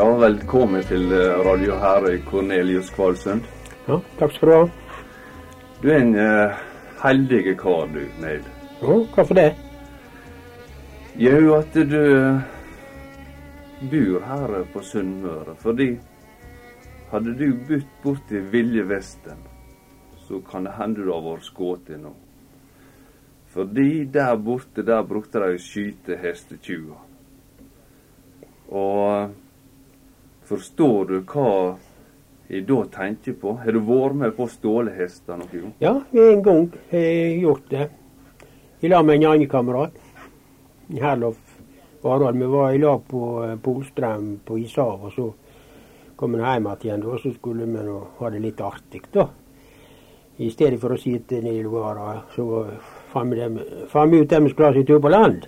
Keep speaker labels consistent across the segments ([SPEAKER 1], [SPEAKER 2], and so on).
[SPEAKER 1] Ja, velkommen til eh, Radio Herøy, Cornelius Kvalsund.
[SPEAKER 2] Ja, takk skal du ha.
[SPEAKER 1] Du er en uh, heldig kar, du, Neil.
[SPEAKER 2] Ja, hva for det?
[SPEAKER 1] Jo, at du uh, bor her på Sunnmøre. Fordi hadde du bodd borti Vilje Vesten, så kan det hende du har vært skutt nå. Fordi der borte, der brukte de å skyte hestetjuver. Og forstår du hva jeg da tenker på? Har du vært med på å stjåle hester noen gang?
[SPEAKER 2] Ja, en gang har jeg gjort det. I lag med en annen kamerat. Herlof Varald. Vi var i lag på eh, Polstrøm på ishavet. Og så kom vi hjem igjen, og så skulle vi nå ha det litt artig, da. I stedet for å sitte nede i lugara, så fant vi, ut dem vi skulle ha sin tur på land.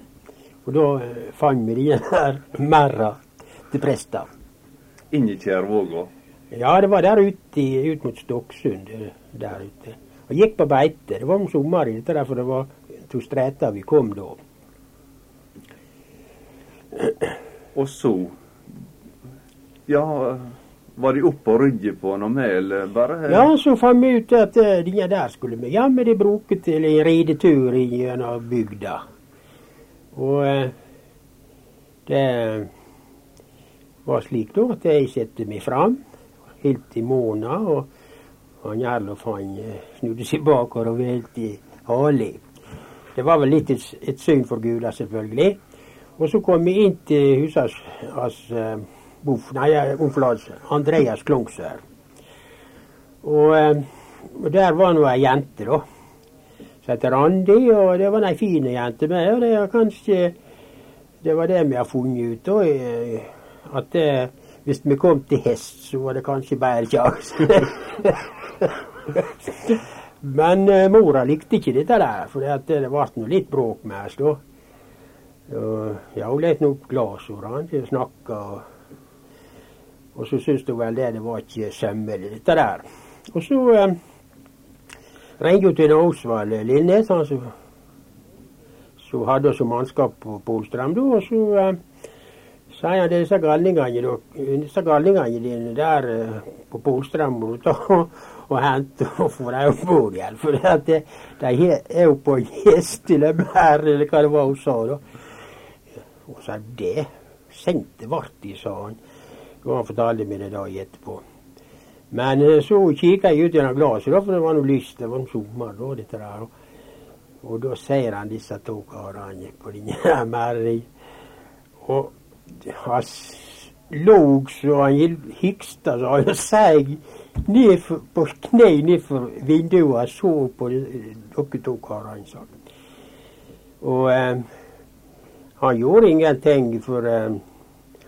[SPEAKER 2] Og da eh, fant vi de her merra til prester.
[SPEAKER 1] Inn i Kjærvåga?
[SPEAKER 2] Ja, det var der ute ut mot Stokksund. eh, der ute. Og gikk på beite. Det var om sommeren, dette der, for det var to streter vi kom da.
[SPEAKER 1] Og så Ja, var de oppe og rydde på noe med, eller bare
[SPEAKER 2] Ja, så fant vi ut at uh, de der skulle vi jammen de bruke til en ridetur gjennom bygda. Og det var slik da at jeg satte meg fram helt i måna, og han Gjerlof uh, snudde seg bakover og velte Ali. Det var vel litt et, et synd for Gula, selvfølgelig. Og så kom vi inn til husas as, uh, boff, nei, omflads, Andreas Klongsør. Og, og der var nå ei jente, da. Som heter Randi, og det var ei fin jente. Og det kanskje Det var det vi har funnet ut, da. At det, hvis vi kom til hest, så var det kanskje bedre sjanse. Men uh, mora likte ikke dette der, for det, ble litt bråk med oss da. Og ja, hun lette opp glassordene til å snakke, og, og så syntes hun vel det, det var ikke sømmelig, dette der. Og så eh, ringte hun til Osvald Lindnes, han som, hadde oss som mannskap på Polstrøm, da, og så eh, sier han disse galningene, disse galningene dine der eh, på Polstrand må du ta og hente og få dem om bord igjen. For de, de er jo på gjest til en mer, eller hva det var hun sa. da. Og så det sendte vart de, sa han. Og han fortalte meg det da etterpå. Men så kikka jeg ut gjennom glasset, for det var noe lyst. Det var noe sommer da, dette der. Og da ser han disse to karene på denne merden. Og han lå så han hiksta så han seig ned for, på kne nedfor vinduet og så på dere to karene. sa Og eh, han gjorde ingenting, for eh,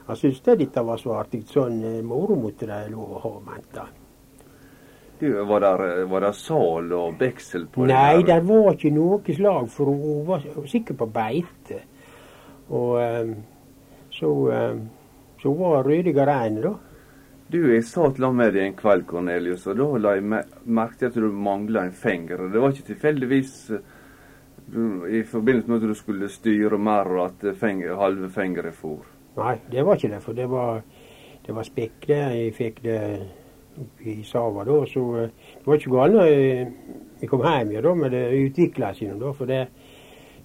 [SPEAKER 2] han syntes det dette var så artig. Sånn eh, moro måtte de lov å ha, mente han.
[SPEAKER 1] Du, var der, var der sal og beksel på
[SPEAKER 2] Nei,
[SPEAKER 1] det?
[SPEAKER 2] der var ikke noe slag, for hun var sikkert på beite. Og eh, så, eh, så var ryddig og rein, da.
[SPEAKER 1] Du, jeg satt sammen med deg en kveld, Cornelius, og da la jeg merke til at du mangla en finger. Det var ikke tilfeldigvis eh, i forbindelse med at du skulle styre mer, og at fenger, halve fingeren for.
[SPEAKER 2] Nei, det var ikke det, for det var, det var spekk det. Jeg fikk det i Sava da, så eh, det var ikke galt når jeg, jeg kom hjem igjen, da, men det utvikla seg nå, da. For det,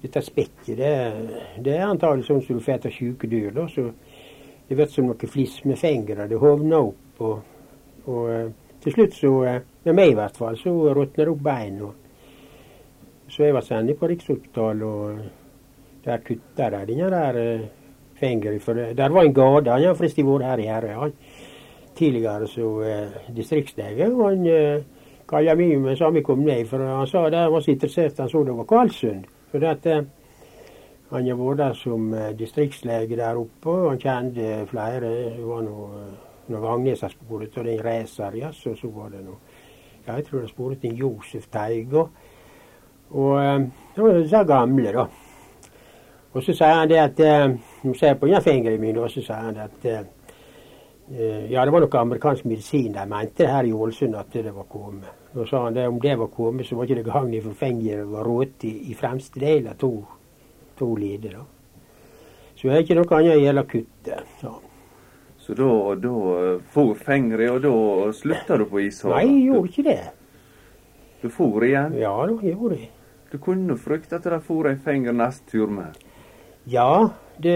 [SPEAKER 2] dette spekket, det, det er antagelig sånn som du får etter sjuke dyr, da. Så det blir som noe fliss med fingre. Det hovner opp, og, og eh, til slutt så, eh, med meg i hvert fall, så råtner det opp bein. Så jeg var sendt på Rikshospitalet, og der kutta de den der eh, fingeren. For der var en gade. Han har forresten vært her i Herøya. Tidligere som eh, distriktslege. Han eh, kalte meg med samme kom ned, for han sa han var så interessert han så det var Kvalsund. For at, eh, han har vært der som eh, distriktslege der oppe, og han kjente flere. Det var noe, når Vangnes har sporet, og en racer, ja, så, var det noe ja, Jeg tror det sporet en Josef Teiga. Og han var så gamle, da. Og så sier han det at eh, Når ser på fingeren min, og så sier han det at eh, eh, Ja, det var noe amerikansk medisin de mente her i Ålesund at det var kommet. Og sa han det om det var kommet, så var ikke det gang for fingeren var rått i, i fremste del av to, to lider. da. Så det er ikke noe annet gjelder kuttet. han.
[SPEAKER 1] Så da, da eh, for fengre, og da slutta du på ishavet?
[SPEAKER 2] Nei, jeg gjorde ikke det.
[SPEAKER 1] Du, du for igjen?
[SPEAKER 2] Ja da, gjorde jeg.
[SPEAKER 1] Du kunne frykte at de for ei fenger neste tur med?
[SPEAKER 2] Ja, det,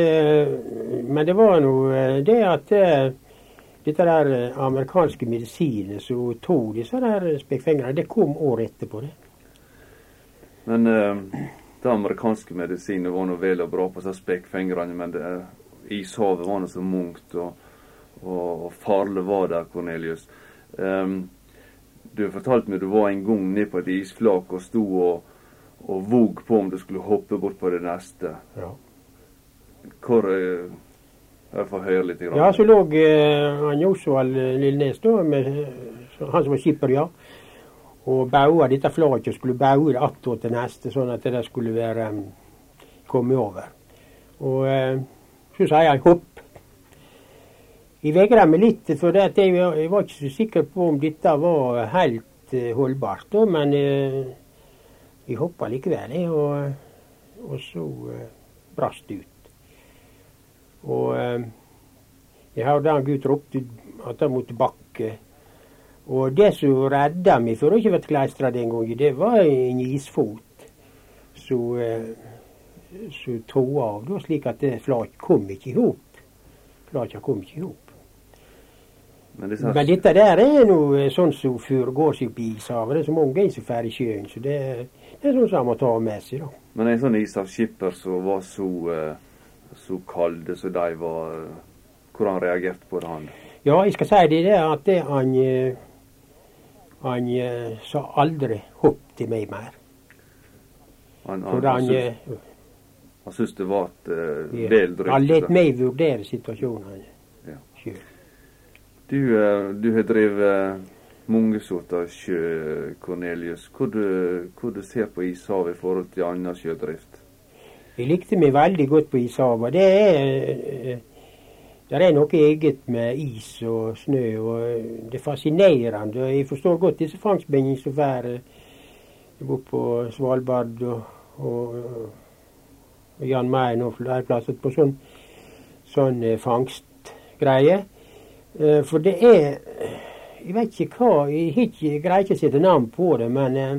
[SPEAKER 2] men det var nå eh, det at eh, dette der eh, amerikanske medisinet som tok disse der spekkfingrene, det kom året etterpå. det.
[SPEAKER 1] Men uh, det amerikanske medisinet var nå vel og bra på disse spekkfingrene, men det, ishavet var nå så mungt, og, og, farlig var det, Cornelius. Um, du fortalte meg du var en gang nede på et isflak og sto og, og våg på om du skulle hoppe bort på det neste.
[SPEAKER 2] Ja.
[SPEAKER 1] Hvor uh, Litt.
[SPEAKER 2] Ja, så lå uh, han Josvald Lillenes, da, med, han som var skipper, ja, og baua dette flaket skulle baue det attåt til neste, sånn at det skulle være um, komme over. Og så sier jeg hopp. Jeg vegrer meg litt, for jeg, jeg, var ikke så sikker på om dette var helt holdbart. Da, men jeg hoppa likevel, og, og så brast det ut. Og eh, jeg hørte han gutt ropte at han måtte bakke. Og det som redda meg for å ikke bli kleistra den gangen, det var en isfot som eh, tok av, da, slik at flaket kom ikke i hop. Flaket kom ikke i hop. Men, det Men, dette der er noe sånn som foregår seg på ishavet. Det er så mange som drar i sjøen, så det, det er sånn som man må ta med seg. da.
[SPEAKER 1] Men en sånn ishavsskipper som var så uh så kalde som de var. Hvordan reagerte på det, han?
[SPEAKER 2] Ja, jeg skal si det, det at det, han eh, han eh, sa aldri 'hopp til meg mer'.
[SPEAKER 1] Han, han, han, syns, han syns det var et uh, ja, vel drøyt?
[SPEAKER 2] Han lot meg vurdere situasjonen ja. sjøl.
[SPEAKER 1] Du, du har drevet mange sorter sjø, Cornelius. Hva du, du ser på ishavet i forhold til annen sjødrift?
[SPEAKER 2] Jeg likte meg veldig godt på ishavet. Det er, det er noe eget med is og snø, og det er fascinerende. Jeg forstår godt disse fangstbindene som drar borte på Svalbard og, og, og Jan Mayen og flere plasser på sånn, sånn eh, fangstgreie. Eh, for det er Jeg vet ikke hva Jeg, greier ikke å sette navn på det, men eh,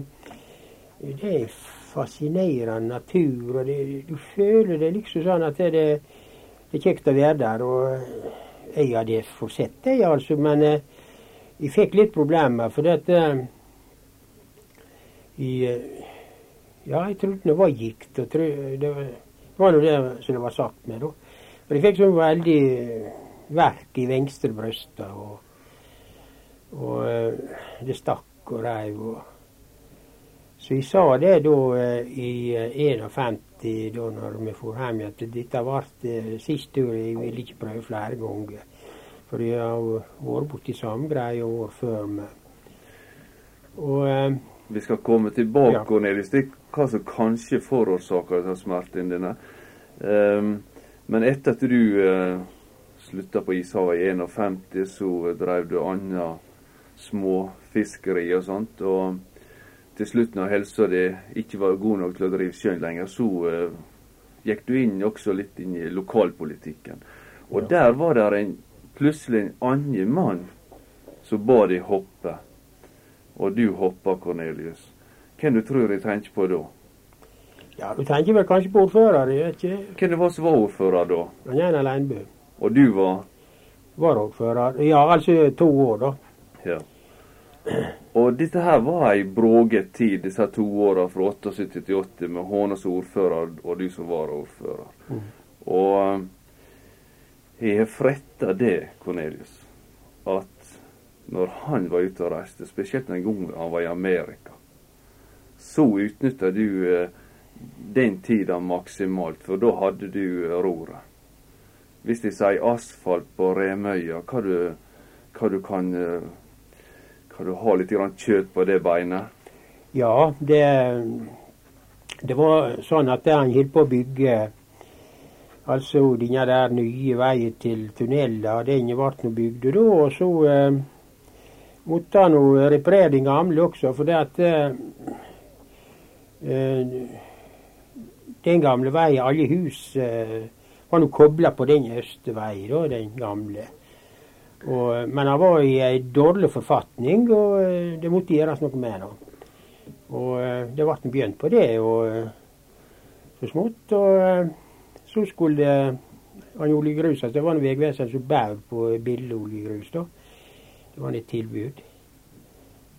[SPEAKER 2] det er fascinerende natur. og det, Du føler det liksom sånn at det, det, er kjekt å være der. og Jeg hadde forsett det, altså, men eh, jeg fikk litt problemer. For det, eh, jeg, ja, jeg trodde det var gikt. og tro, Det var, var noe det som det var sagt med. da. For jeg fikk sånn veldig verk i venstre bryst. Og, og eh, det stakk og reiv. og så jeg sa det da eh, i 51, eh, da når vi for hjem, at dette ble eh, siste tur. Jeg ville ikke prøve flere ganger. For jeg har vært borti samme greie år før. Med.
[SPEAKER 1] Og, vi skal komme tilbake ja. ned i stikk hva som kanskje forårsaker smerten dine. Um, men etter at du uh, slutta på ishavet i 51, så drev du anna småfiskeri og sånt. og til slutt, når helsa di ikke var god nok til å drive sjøen lenger, så uh, gikk du inn også litt inn i lokalpolitikken. Og ja. der var det en, plutselig en annen mann som ba deg hoppe. Og du hoppa, Cornelius. Hvem du tror jeg tenker på da?
[SPEAKER 2] Ja, Du tenker vel kanskje på ordfører? jeg vet ikke.
[SPEAKER 1] Hvem det var som var ordfører da?
[SPEAKER 2] Jan Leinbø.
[SPEAKER 1] Og du var?
[SPEAKER 2] Varaordfører. Ja, altså to år, da.
[SPEAKER 1] Ja. Og dette her var ei bråget tid, disse to åra fra 78 til 80, med Håna som ordfører og du som varaordfører. Mm. Og eh, jeg har fretta det, Cornelius, at når han var ute og reiste, spesielt den gangen han var i Amerika, så utnytta du eh, den tida maksimalt, for da hadde du roret. Hvis de sier asfalt på Remøya, hva du, hva du kan eh, kan du ha litt kjøtt på det beinet?
[SPEAKER 2] Ja, det, det var sånn at han holdt på å bygge altså denne der nye veien til tunneler. Den ble nå bygd da. Og så eh, måtte han reparere den gamle også, for det at eh, eh, den gamle veien, alle hus eh, var nå kobla på den øste veien, den gamle. Og, men han var i ei dårlig forfatning, og eh, det måtte gjøres noe med det. Og eh, det ble begynt på det, og eh, så smått. Og så skulle han oljegrusa. Det var Vegvesenet som bød på billig oljegrus. da. Det var et tilbud.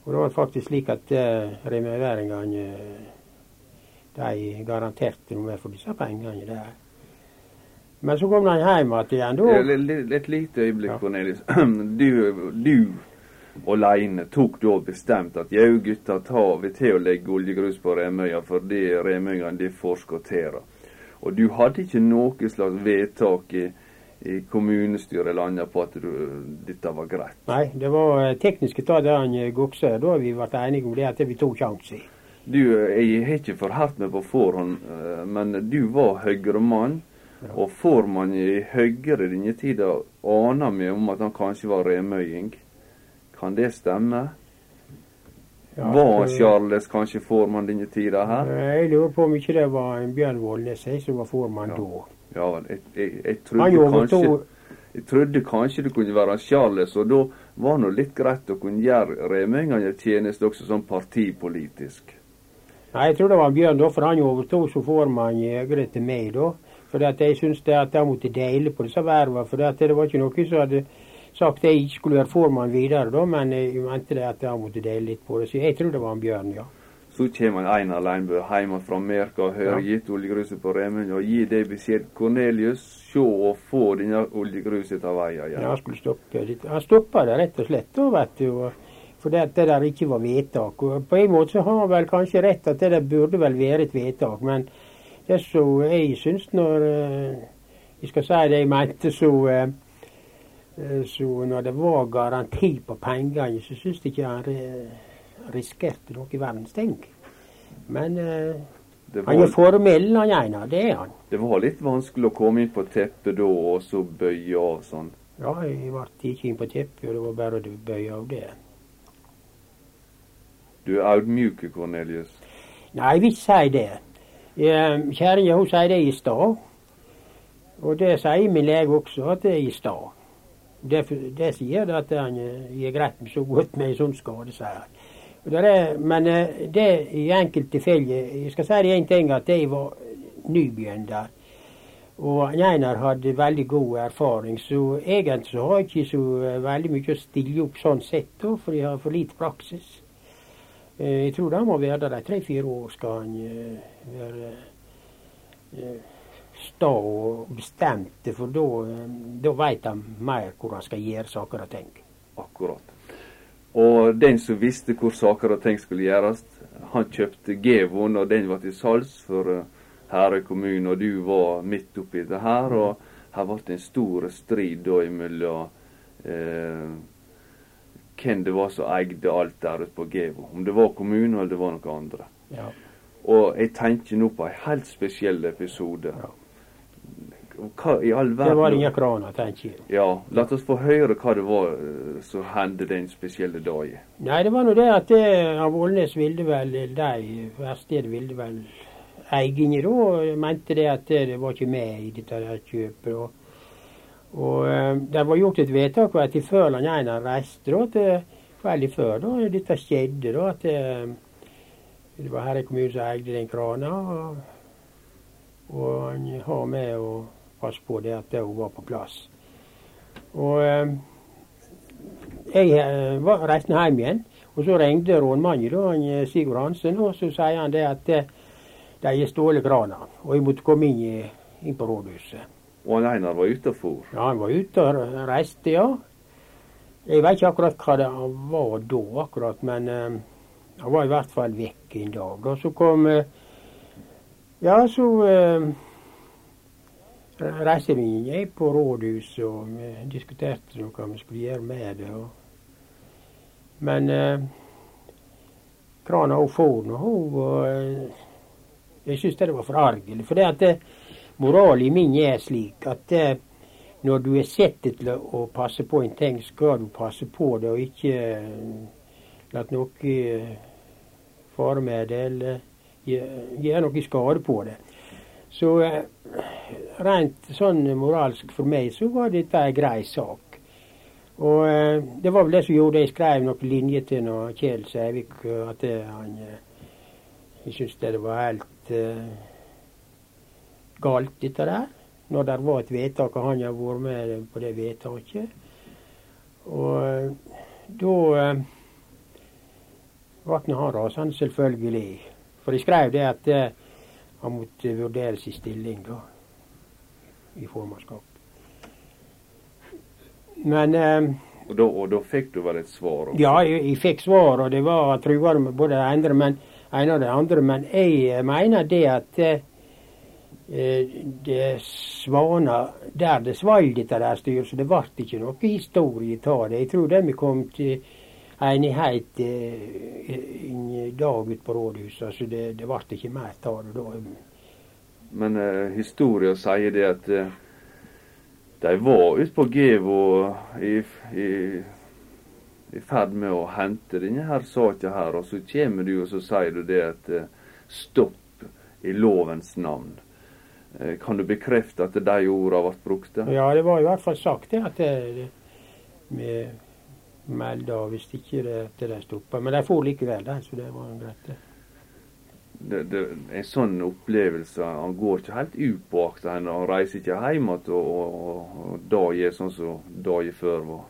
[SPEAKER 2] Og det var faktisk slik at uh, remøyværingene de garanterte noe for disse pengene der. Men så kom han hjem igjen.
[SPEAKER 1] Da. Et lite øyeblikk, ja. Cornelis. Du, du aleine tok da bestemt at jau, gutta, tar vi til å legge oljegrus på Remøya for det remøyene de forskotterer. Og du hadde ikke noe slags vedtak i, i kommunestyret annet på at du, dette var greit?
[SPEAKER 2] Nei, det var teknisk tekniske det der han eh, Gokse. Da vi ble enige om det at vi tok sjansen.
[SPEAKER 1] Du, jeg har ikke forhørt meg på forhånd, eh, men du var Høyre-mann. Og får man i Høyre denne tida aner meg om at han kanskje var remøying. Kan det stemme? Ja, var Charles kanskje formann denne tida her?
[SPEAKER 2] Jeg lurer på om ikke det var en Bjørn Vollnes som var formann
[SPEAKER 1] ja.
[SPEAKER 2] da.
[SPEAKER 1] Ja. Jeg, jeg, jeg, trodde kanskje jeg trodde kanskje det kunne være Charles, og da var det litt greit å kunne gjøre remøyingene tjeneste også sånn partipolitisk.
[SPEAKER 2] Nei, jeg tror det var Bjørn da, for han overtok som formann i Høyre til meg da. For jeg syntes at jeg måtte dele på disse vervene. For det var ikke noen som hadde sagt at jeg ikke skulle være formann videre, da, men jeg mente det at jeg måtte dele litt på det. Så jeg tror det var en Bjørn, ja.
[SPEAKER 1] Så kommer Einar Leinbø hjem fra Merka og hører ja. gitt oljegruset på Remund og gir deg beskjed Cornelius, se og få denne oljegruset av veien.
[SPEAKER 2] Ja, han skulle stoppe litt. Han stoppa det rett og slett, da, vet du. For det, det der ikke var vedtak. Og på en måte så har han vel kanskje rett at det der burde vel være et vedtak. men det som jeg syns når eh, Jeg skal si det jeg mente, så, eh, eh, så når det var garanti på pengene, så syns jeg ikke han risikerte noe i verdens ting. Men var, han er formell, han ene. Det er han.
[SPEAKER 1] Det var litt vanskelig å komme inn på teppet da, og så bøye av sånn?
[SPEAKER 2] Ja, jeg ble ikke inn på teppet, og det var bare å bøye av det.
[SPEAKER 1] Du er audmjuk, Cornelius?
[SPEAKER 2] Nei, jeg vil si det. Kjerringa sier det er i stad. Og det sier min lege også, at det er i stad. Det, det sier det at han er greit med så godt med en sånn skade, sier han. Er, men eh, det i enkelte tilfeller Jeg skal si én ting, at jeg var nybegynner. Og Einar hadde veldig god erfaring, så egentlig så har jeg ikke så eh, veldig mye å stille opp sånn sett, for jeg har for lite praksis. Eh, jeg tror han må være der i tre-fire år skal han eh, være eh, sta og bestemte, for da veit han mer hvor han skal gjøre saker og ting.
[SPEAKER 1] Akkurat. Og den som visste hvor saker og ting skulle gjøres, han kjøpte Gevon, og den var til salgs for Herøy kommune, og du var midt oppi det her. Og her ble det en stor strid da imellom hvem det var som eide alt der ute på Gevo. Om det var kommunen eller det var noen andre.
[SPEAKER 2] Ja.
[SPEAKER 1] Og jeg tenker nå på en helt spesiell episode. Ja.
[SPEAKER 2] Hva i all verden Det var ingen kraner, tenker jeg.
[SPEAKER 1] Ja, La oss få høre hva det var uh, som hendte den spesielle dagen.
[SPEAKER 2] Nei, det var nå det at det, av Ålnes ville vel de verkstedet ville vel eierne da, mente det at det var ikke med i dette kjøpet. Og og eh, Det var gjort et vedtak at før Einar reiste da, til kvelden før da, dette skjedde, da, at det, var her var Herøy kommune som eide den krana. Og, og han har med å passe på det at hun var på plass. Og eh, jeg eh, var, reiste hjem igjen, og så ringte rådmannen, da, han, Sigurd Hansen, og så sier han det at de har stjålet krana, og jeg måtte komme inn, inn på rådhuset.
[SPEAKER 1] Og han Einar var ute og for?
[SPEAKER 2] Ja, han var ute og reiste, ja. Jeg vet ikke akkurat hva det var da, akkurat, men uh, han var i hvert fall vekk en dag. Og så kom uh, Ja, så uh, reiste vi jeg på rådhuset, og vi diskuterte noe hva vi skulle gjøre med det. Og, men uh, krana hun for nå, hun Jeg syns det var forargelig. For det at Moralen min er slik at eh, når du er sett til å passe på en ting, skal du passe på det og ikke eh, la noe eh, fare med det eller gjøre noe skade på det. Så rent sånn moralsk for meg så var dette en grei sak. Og eh, det var vel det som gjorde jeg skrev noen linjer til når Kjell Sævik at han Jeg syntes det var helt galt, dette der. Når det var et vedtak, og han har vært med på det vedtaket. Og da uh, ble han rasende, selvfølgelig. For jeg skrev det at uh, han måtte vurdere sin stilling da, i formannskap. Men eh,
[SPEAKER 1] og, da, og da fikk du vel et svar?
[SPEAKER 2] Også. Ja, jeg, jeg, fikk svar, og det var truende med både det ene, men, ene og det andre. Men jeg eh, mener det at eh, det svana der det svalg dette der styret, så det ble ikke noe historie av det. Jeg tror de kom til enighet eh, en dag ute på rådhuset, så det, det ble ikke mer av det da.
[SPEAKER 1] Men eh, historia sier det at eh, de var ute på Gevo i, i, i ferd med å hente denne her saka her, og så kommer du og så sier du det at eh, stopp i lovens navn. Eh, kan du bekrefte at de ordene ble brukt?
[SPEAKER 2] Ja, det var i hvert fall sagt det, at det, vi melder hvis ikke det, det stoppa. Men de får likevel, det, så det var greit. det
[SPEAKER 1] det, en sånn opplevelse Han går ikke helt upåakta. Han reiser ikke hjem igjen og, og, og dager sånn som dagen før var.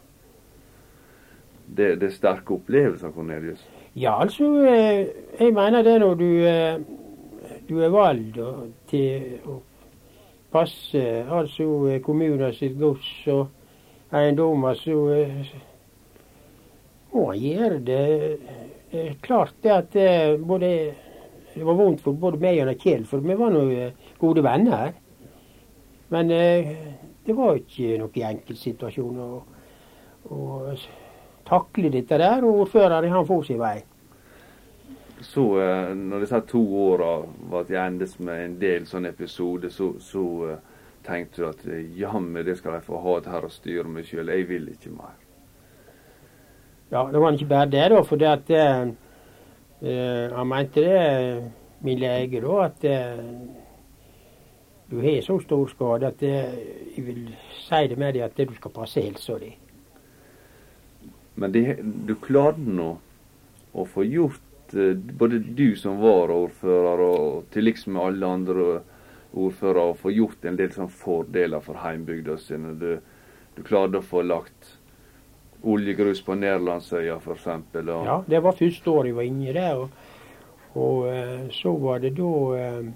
[SPEAKER 1] Det, det, er sterke opplevelser, Cornelius?
[SPEAKER 2] Ja, altså eh, Jeg mener det når du, eh, du er valgt til å passe altså eh, kommunen sitt gods og eiendommer, så må han gjøre det. Er klart det at både det var vondt for både meg og Kjell, for vi var nå eh, gode venner. Men eh, det var ikke noen enkel situasjon å, å takle dette der. Og ordføreren han får sin vei.
[SPEAKER 1] Så eh, når disse to åra til endes med en del sånne episoder, så, så tenkte du at jammen det skal jeg få ha her og styre meg sjøl. Jeg vil ikke mer.
[SPEAKER 2] Ja, det var ikke bare det, da. For det at Uh, han mente det, min lege, da, at uh, du har så stor skade at uh, jeg vil si det med deg at du skal passe helsa di.
[SPEAKER 1] Men det, du klarte nå å få gjort, både du som varaordfører og til liks med alle andre ordførere, får få gjort en del sånn fordeler for heimbygda sine. Du, du klarte å få lagt oljegrus på Nærlandsøya f.eks.
[SPEAKER 2] Ja, det var første året jeg var inne der. Og, og uh, så var det da uh,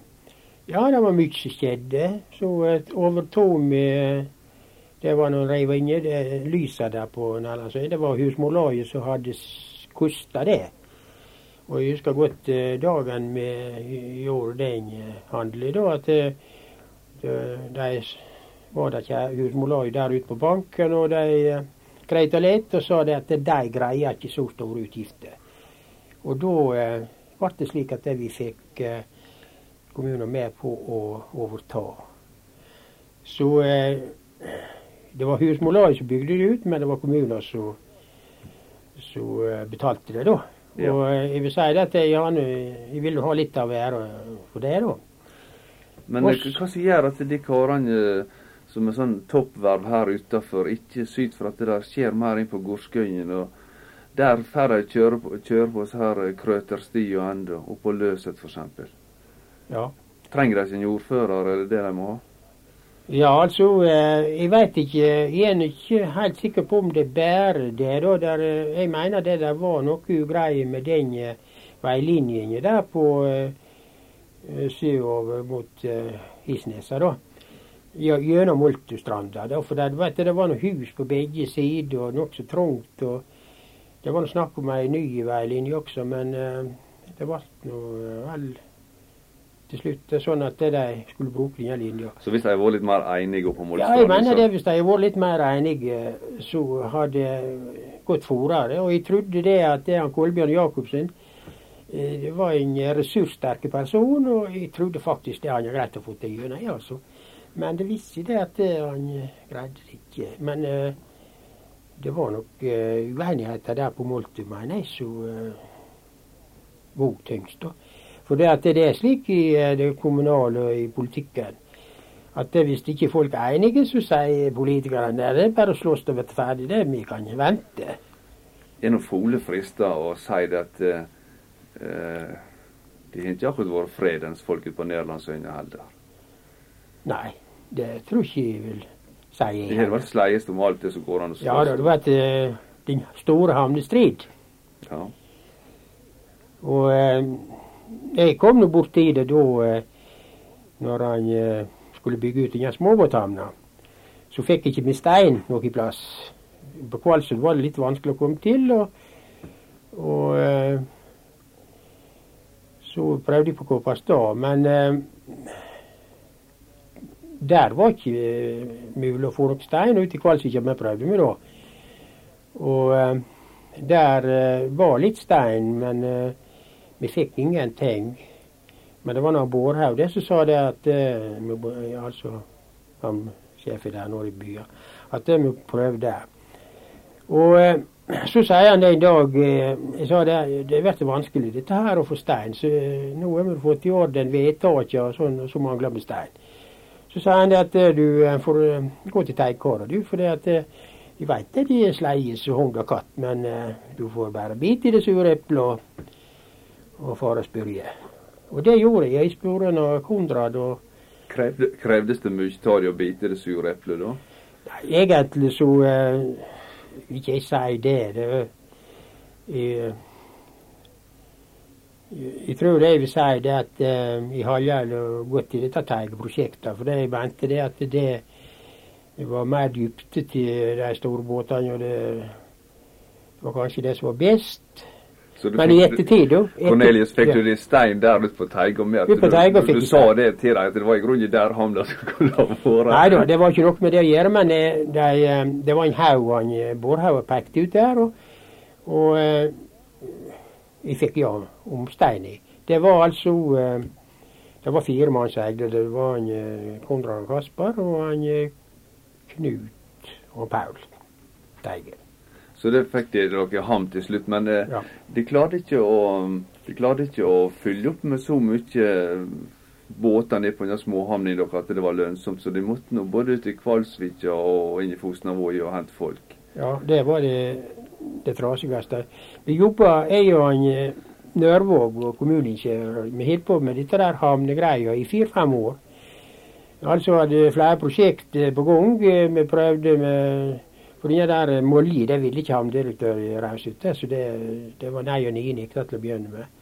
[SPEAKER 2] Ja, det var mye som skjedde. Så overtok vi Det var når jeg inne, det lyset der på Nærlandsøya, Det var husmorlaget som hadde kosta det. Og jeg husker godt dagen vi gjorde den handelen, da. At de var det ikke husmorlag der ute på banken, og de Kreita litt og sa at de greier ikke så store utgifter. Og da eh, ble det slik at vi fikk eh, kommunen med på å overta. Så eh, det var husmorlaget som bygde det ut, men det var kommunen som, eh, betalte det, da. Ja. Og eh, jeg vil si det at jeg, jeg vil ha litt av æra for det, da.
[SPEAKER 1] Men Også, hva som gjør at de karene som er sånn toppverv her utafor, ikke syter for at det der skjer mer inn på Gorskøyen. og Der får de kjøre på, kjøre på her Krøtersti og på oppå Løset f.eks.
[SPEAKER 2] Ja.
[SPEAKER 1] Trenger de sin ordfører, er det det de må ha?
[SPEAKER 2] Ja, altså, eh, jeg veit ikke. Jeg er ikke helt sikker på om det bærer det. da. Der, eh, jeg mener det der var noe ugreie med den eh, veilinjen der på sørover mot Isnesa, da gjennom Moltustranda. For det, vet, det var noe hus på begge sider, og nokså trangt. Det var noe snakk om ei ny veilinje også, men det ble nå vel til slutt sånn at de skulle bruke denne linja.
[SPEAKER 1] Så hvis de har vært litt mer enige på Moltustranda?
[SPEAKER 2] Ja, jeg mener det. Hvis de har vært litt mer enige, så har det gått fortere. Og jeg trodde det at det han Kolbjørn Jacobsen eh, det var en ressurssterk person, og jeg trodde faktisk det han hadde greid å få til gjennom. Altså. Men det viste det at han greide det ikke. Men uh, det var nok uenigheter der på Moltu, mener jeg, som vog tyngst. For det, at det er slik i det kommunale og i politikken at det, hvis ikke folk er enige, så sier politikerne det er bare å slåss og bli ferdig. Det vi kan vente.
[SPEAKER 1] Er nå Fole frista å si det at uh, det har ikke akkurat vært fredens folket på Nederlandsøyene heller?
[SPEAKER 2] Nei, det tror ikke jeg vil si.
[SPEAKER 1] Det har vært sleiest om alt det som går an å slåss
[SPEAKER 2] Ja, det har vært uh, den store havnestrid.
[SPEAKER 1] Ja.
[SPEAKER 2] Og uh, jeg kom nå borti det da når han skulle bygge ut denne småbåthavna. Så fikk jeg ikke med stein noe plass på Kvalsund var det litt vanskelig å komme til. Og, og eh, så prøvde jeg på Kåpastad, men eh, der var ikke eh, mulig å få nok stein ut i Kvalsund vi prøvde med da. Og eh, der eh, var litt stein, men eh, vi fikk ingenting. Men det var noen Bårdhaug der som sa det at altså han sjefen der nå i byen, at vi prøvde. Og eh, så sier han det en dag eh, jeg sa det, det blir vanskelig dette her å få stein. Så eh, nå har vi fått i orden vedtaket og sånn, og så mangler vi stein. Så sa han det at du får gå til teigkara, du. For det at jeg veit det de sleie som hund og katt, men du får bare bite i det sure eplet og, for å spørre. Og det gjorde jeg. Jeg spurte når Konrad og
[SPEAKER 1] Krevde, Krevdes det mye av å bite det sure eplet da?
[SPEAKER 2] Nei, egentlig så ikke jeg si det. det jeg, jeg tror det jeg vil si det at uh, jeg har gjerne gått i dette teigeprosjektet. For jeg mente det at det, det var mer dybde til de store båtene. Og det var kanskje det som var best. Men i ettertid, da
[SPEAKER 1] Cornelius, fikk du de stein der ute på Teiga med?
[SPEAKER 2] På Teiga
[SPEAKER 1] du, du, du sa det til dem, at det var i grunnen der havna skulle ha vært?
[SPEAKER 2] Nei da, det var ikke noe med det å gjøre, men det, de, eh, det var en haug han eh, Bårdhaug pekte ut der. Og, og eh, jeg fikk ja om stein i. Det var altså Det var fire mann som eide det. Det var han Konrad Kasper og han Knut og Paul Teigen.
[SPEAKER 1] Så det fikk de dere ham til slutt. Men eh, ja. de, klarte å, de klarte ikke å fylle opp med så mye båter ned på den småhavna deres at det var lønnsomt. Så de måtte nå både ut i Kvalsvika og inn i Fosnavåg og hente folk.
[SPEAKER 2] Ja, det var det, det trasigste. Vi jobba, jeg og han eh, Nørvåg og kommuneingeniør, vi holdt på med dette der havnegreia i fire-fem år. Altså hadde flere prosjekt på gang. Vi prøvde med for det der eh, Molli det ville ikke havnedirektør reise ut så det, det, var nei og nei nekta til å begynne med.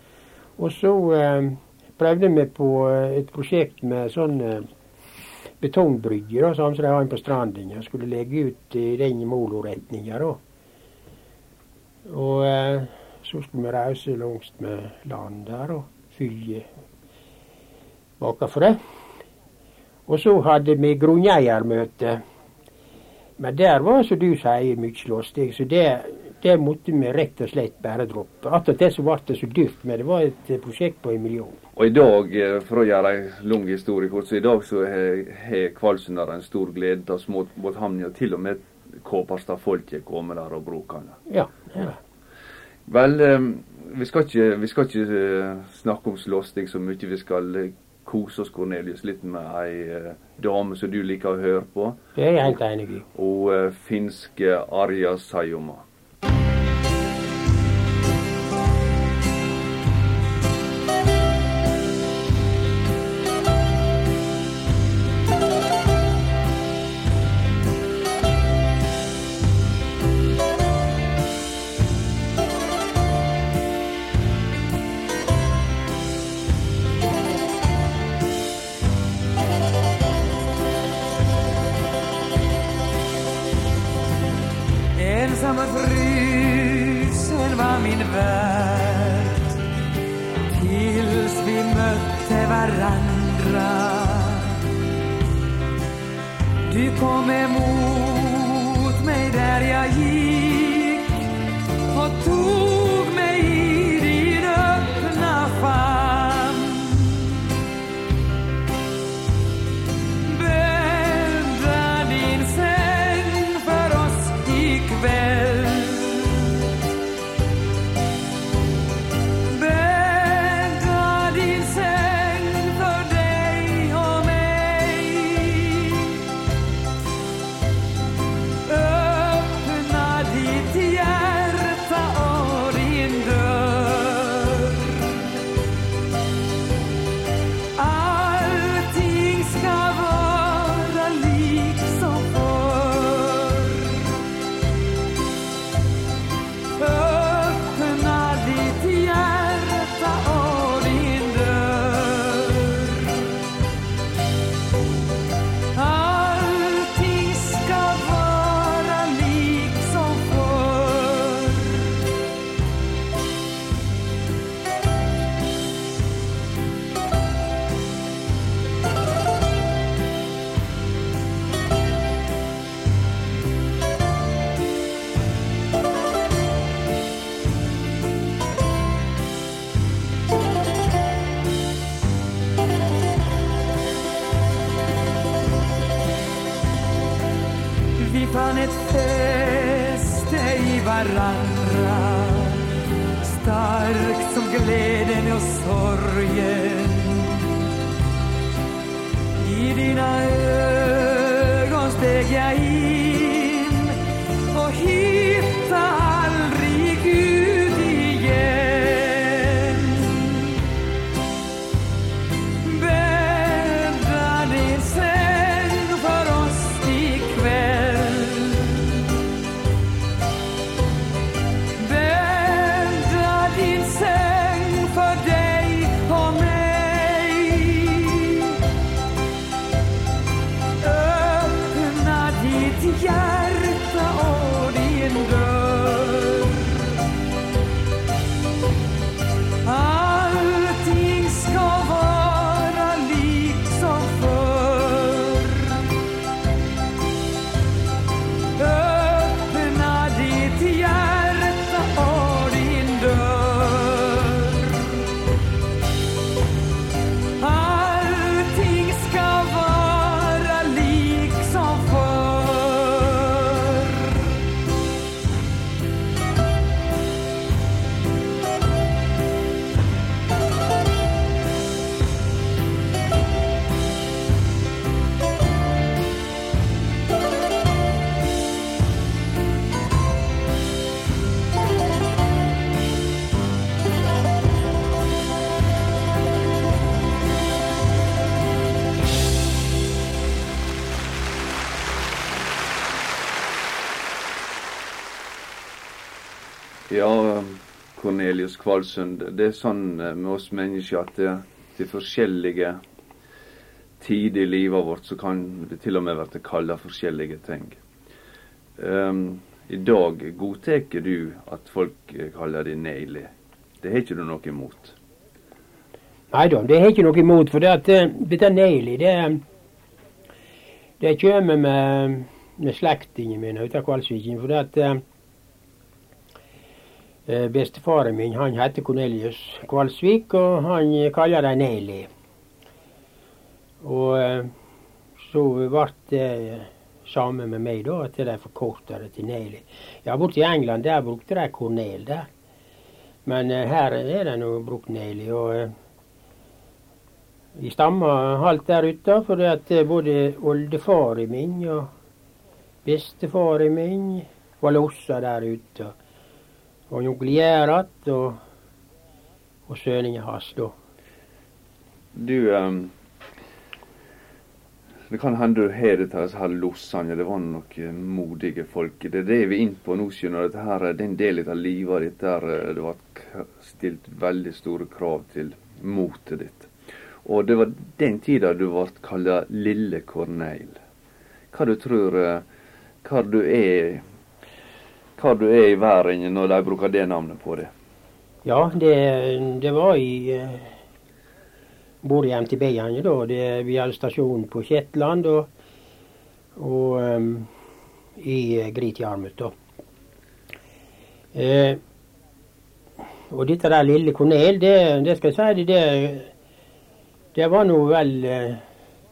[SPEAKER 2] Og så eh, prøvde vi på eh, et prosjekt med sånn eh, betongbrygge, da, sånn som de har på stranden. Jeg skulle legge ut i den moloretninga, da. Og eh, så skulle vi reise langs med land der og fylle bakenfor det. Og så hadde vi grunneiermøte men der var, som du sier, mye slåssing. Så det, det, måtte vi rett og slett bare droppe. Attåt det så ble det så dyrt, men det var et prosjekt på en million.
[SPEAKER 1] Og i dag, eh, for å gjøre en lang historie kort, så i dag så har Kvalsundar en stor glede av småbåthavna. Til og med Kåparstad-folket kommer der og bruker den.
[SPEAKER 2] Ja, ja.
[SPEAKER 1] Vel, eh, vi skal ikke, vi skal ikke eh, snakke om slåssing så mye. Vi skal kose oss Cornelius litt med ei uh, dame som du liker å høre på.
[SPEAKER 2] Det er jeg helt enig i.
[SPEAKER 1] Og uh, finske Arja Sayoma. Cornelius Kvalsund, det er sånn eh, med oss mennesker at det, til forskjellige tider i livet vårt så kan det til og med bli kalla forskjellige ting. Um, I dag godtar du at folk eh, kaller deg Neili. Det har ikke du noe imot.
[SPEAKER 2] Nei da, det har ikke noe imot. For det at, eh, dette Neili, det, det kommer med, med slektningene mine. For det at bestefaren min han heter Cornelius Kvalsvik, og han kaller det Neili. Og eh, så ble det samme med meg, da, at de forkorta det til Neili. Ja, borte i England der brukte de Cornel der. Men eh, her er det nå brukt Neili. og... eh, vi stammer halvt der ute, for at eh, både oldefaren min og bestefaren min var lossa der ute. Og Gerhard og, og sønnen hans, da.
[SPEAKER 1] Du um, Det kan hende du har dette disse her lossene. Det var noen modige folk. Det er det vi er inne på nå, skjønner. Dette her, det er en del av livet ditt der eh, det ble stilt veldig store krav til motet ditt. Og det var den tida du ble kalla Lille Corneil. Hva du tror eh, Hva du er Hva du er i verden når de bruker det navnet på det?
[SPEAKER 2] Ja, det, det var i Både i MTB-ene, da. Det, vi hadde stasjon på Shetland og, og um, i Gritjarmut, da. Eh, og dette der lille Cornel, det, det skal jeg si, det, det, var nå vel eh,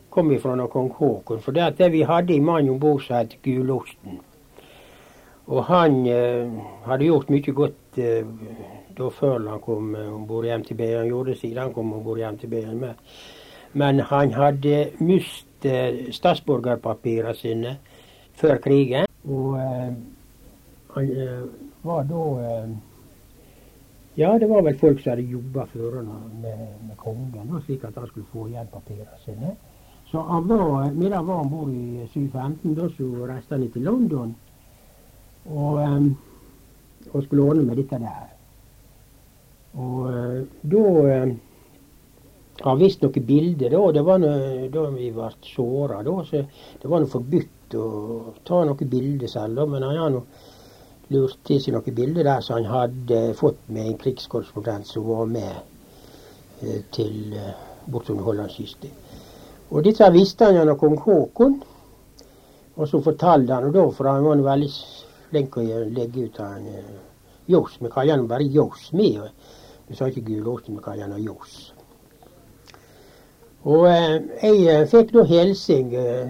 [SPEAKER 2] kom ifra noe kong Haakon. For det at det vi hadde i mann om bord som het Gulosten. Og han eh, hadde gjort mye godt eh, da før han kom eh, om bord i MTB. Han gjorde det siden han kom om bord i MTB. Med. men han hadde mistet statsborgerpapirene sine før krigen. Og eh, han eh, var da eh, Ja, det var vel folk som hadde jobba før han med, med kongen, da, slik at han skulle få igjen papirene sine. Så han var, medan han var om bord i 715, da så reiste han til London og, og skulle ordne med dette der. Og eh, da har vist noen bilder da. Det var noe, da vi ble såra. Så det var noe forbudt å ta noen bilder selv, da. Men han har lurt til seg noen bilder der som han hadde fått med en krigskorrespondent som var med eh, til eh, bortover Hollandskysten. Og dette visste han gjennom kong Haakon. Og så fortalte han, og da, for han var veldig flink til å legge ut han eh, Johs. Vi kaller han bare Johs. Vi, vi sa ikke gulost, vi kaller han Johs. Og eh, jeg eh, fikk da hilsing eh,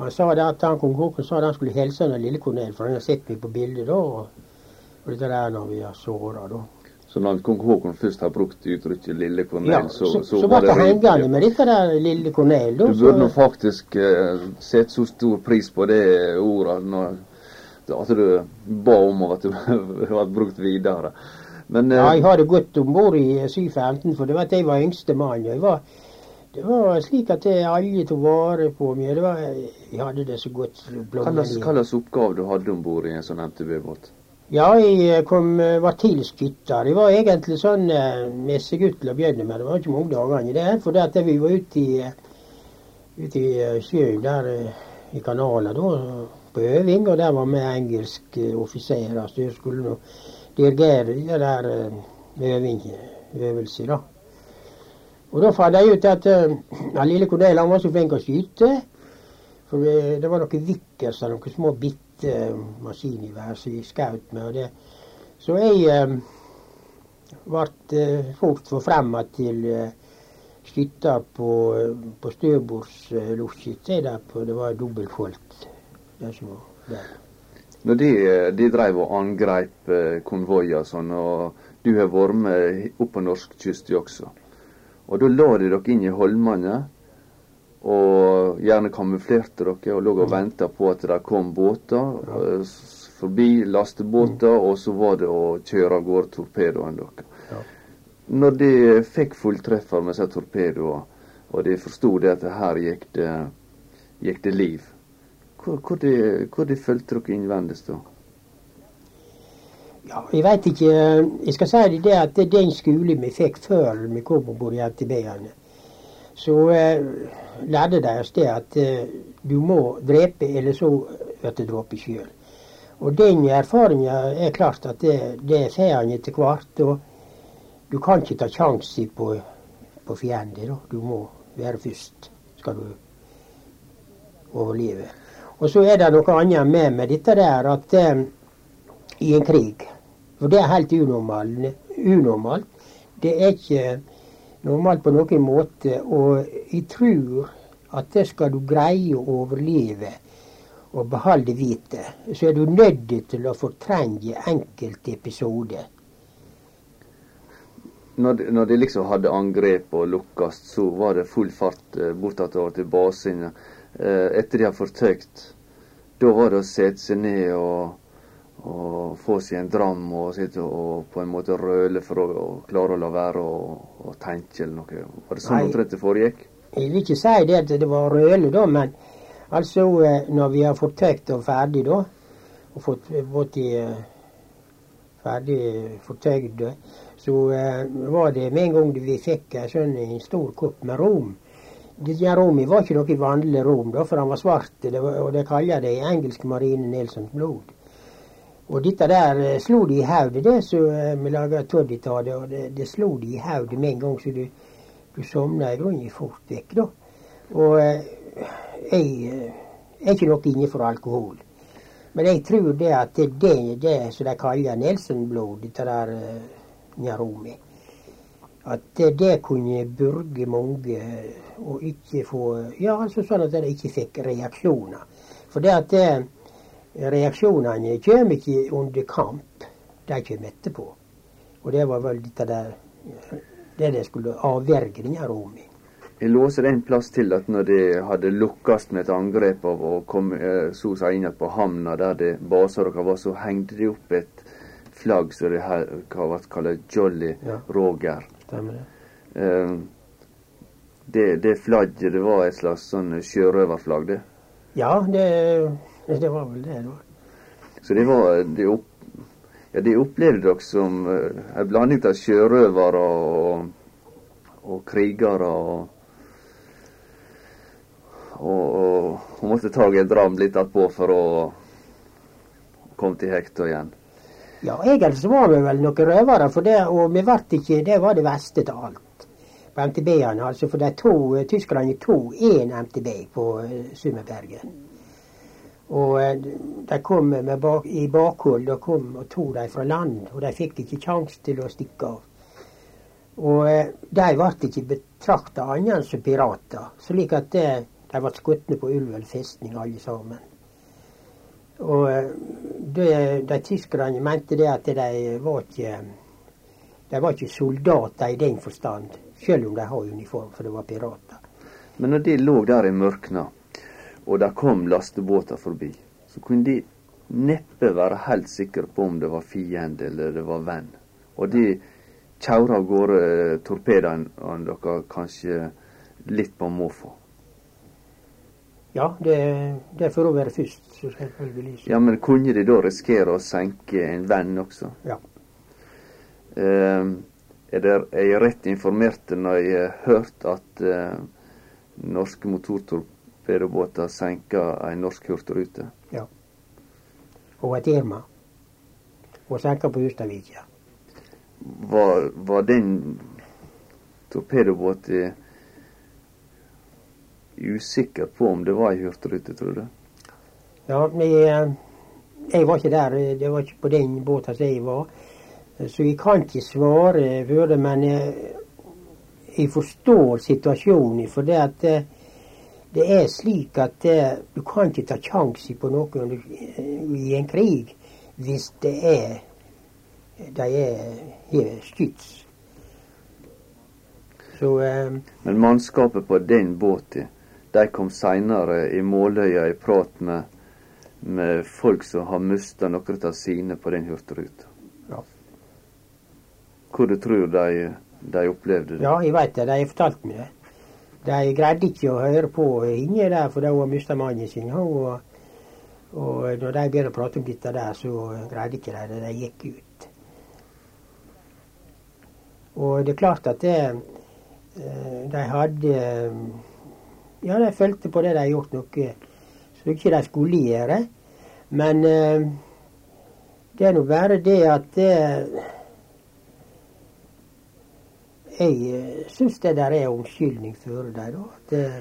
[SPEAKER 2] Han sa det at han kong Håkon sa han skulle hilse den lille Kornel, for han har sett meg på bildet da. Og, og dette der når vi har såra, da.
[SPEAKER 1] Så når kong Haakon først har brukt uttrykket 'lille
[SPEAKER 2] Ja,
[SPEAKER 1] så,
[SPEAKER 2] så,
[SPEAKER 1] så,
[SPEAKER 2] så, var det hengende med dette der lille Kornel, da.
[SPEAKER 1] Du burde nå faktisk uh, sette så stor pris på det ordet når, at du ba om at det ble brukt videre. Men eh,
[SPEAKER 2] Ja, jeg hadde gått om bord i 715, for det var at jeg var yngste mann. Jeg var, det var slik at jeg alle tok vare på meg. Det var, jeg hadde det så godt.
[SPEAKER 1] hva slags oppgave du hadde om bord i en sånn MTB-båt?
[SPEAKER 2] Ja, jeg kom, var tilskytter. Jeg var egentlig sånn eh, messegutt til å begynne med. Det var ikke mange dagene der. For det at vi var ute i, ute i eh, sjøen der eh, i kanalen da, på øving, og der var vi engelske offiserer. Så jeg skulle dirigere de der eh, øving, øvelser, da. Og da fant jeg ut at eh, lille Cornel var så flink å skyte. For det, var noen Vickers og noen små bitte maskingevær som jeg skjøt med. Og det. Så jeg eh, ble eh, fort forfremma til eh, skytter på, eh, på støvbordslosjet. Det var dobbeltfolt. Det som var der.
[SPEAKER 1] Når de, eh, de drev og angreip eh, konvoier og sånn, og du har vært med opp på norskkysten også. Og da la de dere inn i holmene, og gjerne kamuflerte dere og lå og venta på at det kom båter ja. forbi, lastebåter, og så var det å kjøre av gårde torpedoene deres.
[SPEAKER 2] Ja.
[SPEAKER 1] Når de fikk fulltreffer med disse torpedoene, og de forsto det at her gikk det, gikk det liv, hvor, hvor, de, hvor de følte dere innvendig da?
[SPEAKER 2] Ja, jeg veit ikke. Jeg skal si det at det er den skolen vi fikk før vi kom om bord i MTB-ene. Så eh, lærte de oss det at eh, du må drepe, eller så blir du drept sjøl. Og den erfaringa er klart at det, det får en etter hvert. Og du kan ikke ta sjanse på, på fiender. Du må være først, skal du overleve. Og så er det noe annet med, med dette der at eh, i en krig. For det er helt unormalt. unormalt. Det er ikke normalt på noen måte. Og jeg tror at det skal du greie å overleve og beholde vitet, så er du nødt til å fortrenge enkelte episoder.
[SPEAKER 1] Når de, når de liksom hadde angrep og lukkast, så var det full fart bortatt bortover til basen. Eh, etter de har fortøkt, da var det å sette seg ned og, og få seg en dram og sitte og på en måte røle for å, klare å la være å, tenke eller noe. Var det sånn omtrent det foregikk?
[SPEAKER 2] Jeg vil ikke si det at det var røle, da, men altså eh, når vi har fortøkt og ferdig, da, og fått fått de eh, ferdig fortøyd, så eh, var det med en gang vi fikk en sånn en stor kopp med rom. Denne rommet var ikke noe vanlig rom, da, for han var svart, det var, og det kaller det i engelsk marine Nelsons blod. Og dette der eh, slo de i hodet, det som eh, vi laga toddy av det, og det, det slo de i hodet med en gang, så du, du sovna i grunnen fort vekk, da. Og eh, jeg er ikke noe inne for alkohol. Men jeg tror det at det er det, som de kaller Nelson-blod, dette der Njaromi. At det, det kunne burge mange å ikke få Ja, altså sånn at de ikke fikk reaksjoner. For det at det, reaksjonene kommer ikke under kamp, de kommer etterpå. Og det var vel dette der det de skulle avverge denne Njaromi.
[SPEAKER 1] Jeg låser en plass til at når de hadde lukkast med et angrep av å komme eh, så seg inn på havna der det baser dere var, så hengte de opp et flagg som de ble kalt Jolly
[SPEAKER 2] Ja.
[SPEAKER 1] Roger.
[SPEAKER 2] Stemmer det?
[SPEAKER 1] Eh, det, det flagget, det var et slags sånn sjørøverflagg, det.
[SPEAKER 2] Ja, det, det var vel det, da.
[SPEAKER 1] Så det var det opp, ja, det opplevde dere som uh, en blanding av sjørøvere og, og krigere og og, og, og måtte ta en dram litt attpå for å komme til hekta igjen.
[SPEAKER 2] Ja, egentlig var vi vel noen røvere, for det, og vi ble ikke Det var det verste av alt. På MTB-ene, altså. For de to eh, tyskerne tok én MTB på uh, Summerbergen. Og eh, de kom bak, i bakhold og kom og tok dem fra land. Og de fikk ikke kjangs til å stikke av. Og eh, de ble ikke betrakta annet enn som pirater. Slik at De ble skutt på Ulven festning alle sammen. Og de, de tyskerne mente det at de var ikke de var ikke soldater i den forstand, selv om de har uniform, for det var pirater.
[SPEAKER 1] Men når de lå der i mørkna, og det kom lastebåter forbi, så kunne de neppe være helt sikre på om det var fiende eller det var venn. Og de tjaura av gårde eh, torpedoene deres kanskje litt på måfå.
[SPEAKER 2] Ja, det, det får å være først, selvfølgelig.
[SPEAKER 1] Ja, men kunne de da risikere å senke en venn også?
[SPEAKER 2] Ja.
[SPEAKER 1] Eh, er, det, er jeg rett informert når jeg har hørt at eh, norske motortorpedobåter senker en norsk hurtigrute?
[SPEAKER 2] ja. Og et Irma. Og senka på Hustadvika.
[SPEAKER 1] Var, var den torpedobåten usikker på om det var ei hurtigrute, tror du?
[SPEAKER 2] Ja, jeg, jeg var ikke der. Det var ikke på den båten som jeg var. Så jeg kan ikke svare for det, men jeg, jeg forstår situasjonen. For det at eh, det er slik at eh, du kan ikke ta sjanse på noen i en krig hvis det er de er, skyts. Så eh,
[SPEAKER 1] Men mannskapet på den båten, de kom seinere i Måløya i prat med, med folk som har mista noen av sine på den hurtigruta.
[SPEAKER 2] Ja.
[SPEAKER 1] Hvor du tror de, de opplevde det?
[SPEAKER 2] ja, jeg veit det. De har fortalt meg det. De greide ikke å høre på Inge der, for hun mista mannen sin. Og, og når de begynte å prate om dette der, så greide ikke de det. De gikk ut. Og det er klart at det, eh, de hadde Ja, de følte på det de har gjort noe som ikke de skulle gjøre. Men eh, det er nå bare det at eh, jeg eh, syns det der er unnskyldning for dem, da. At, eh,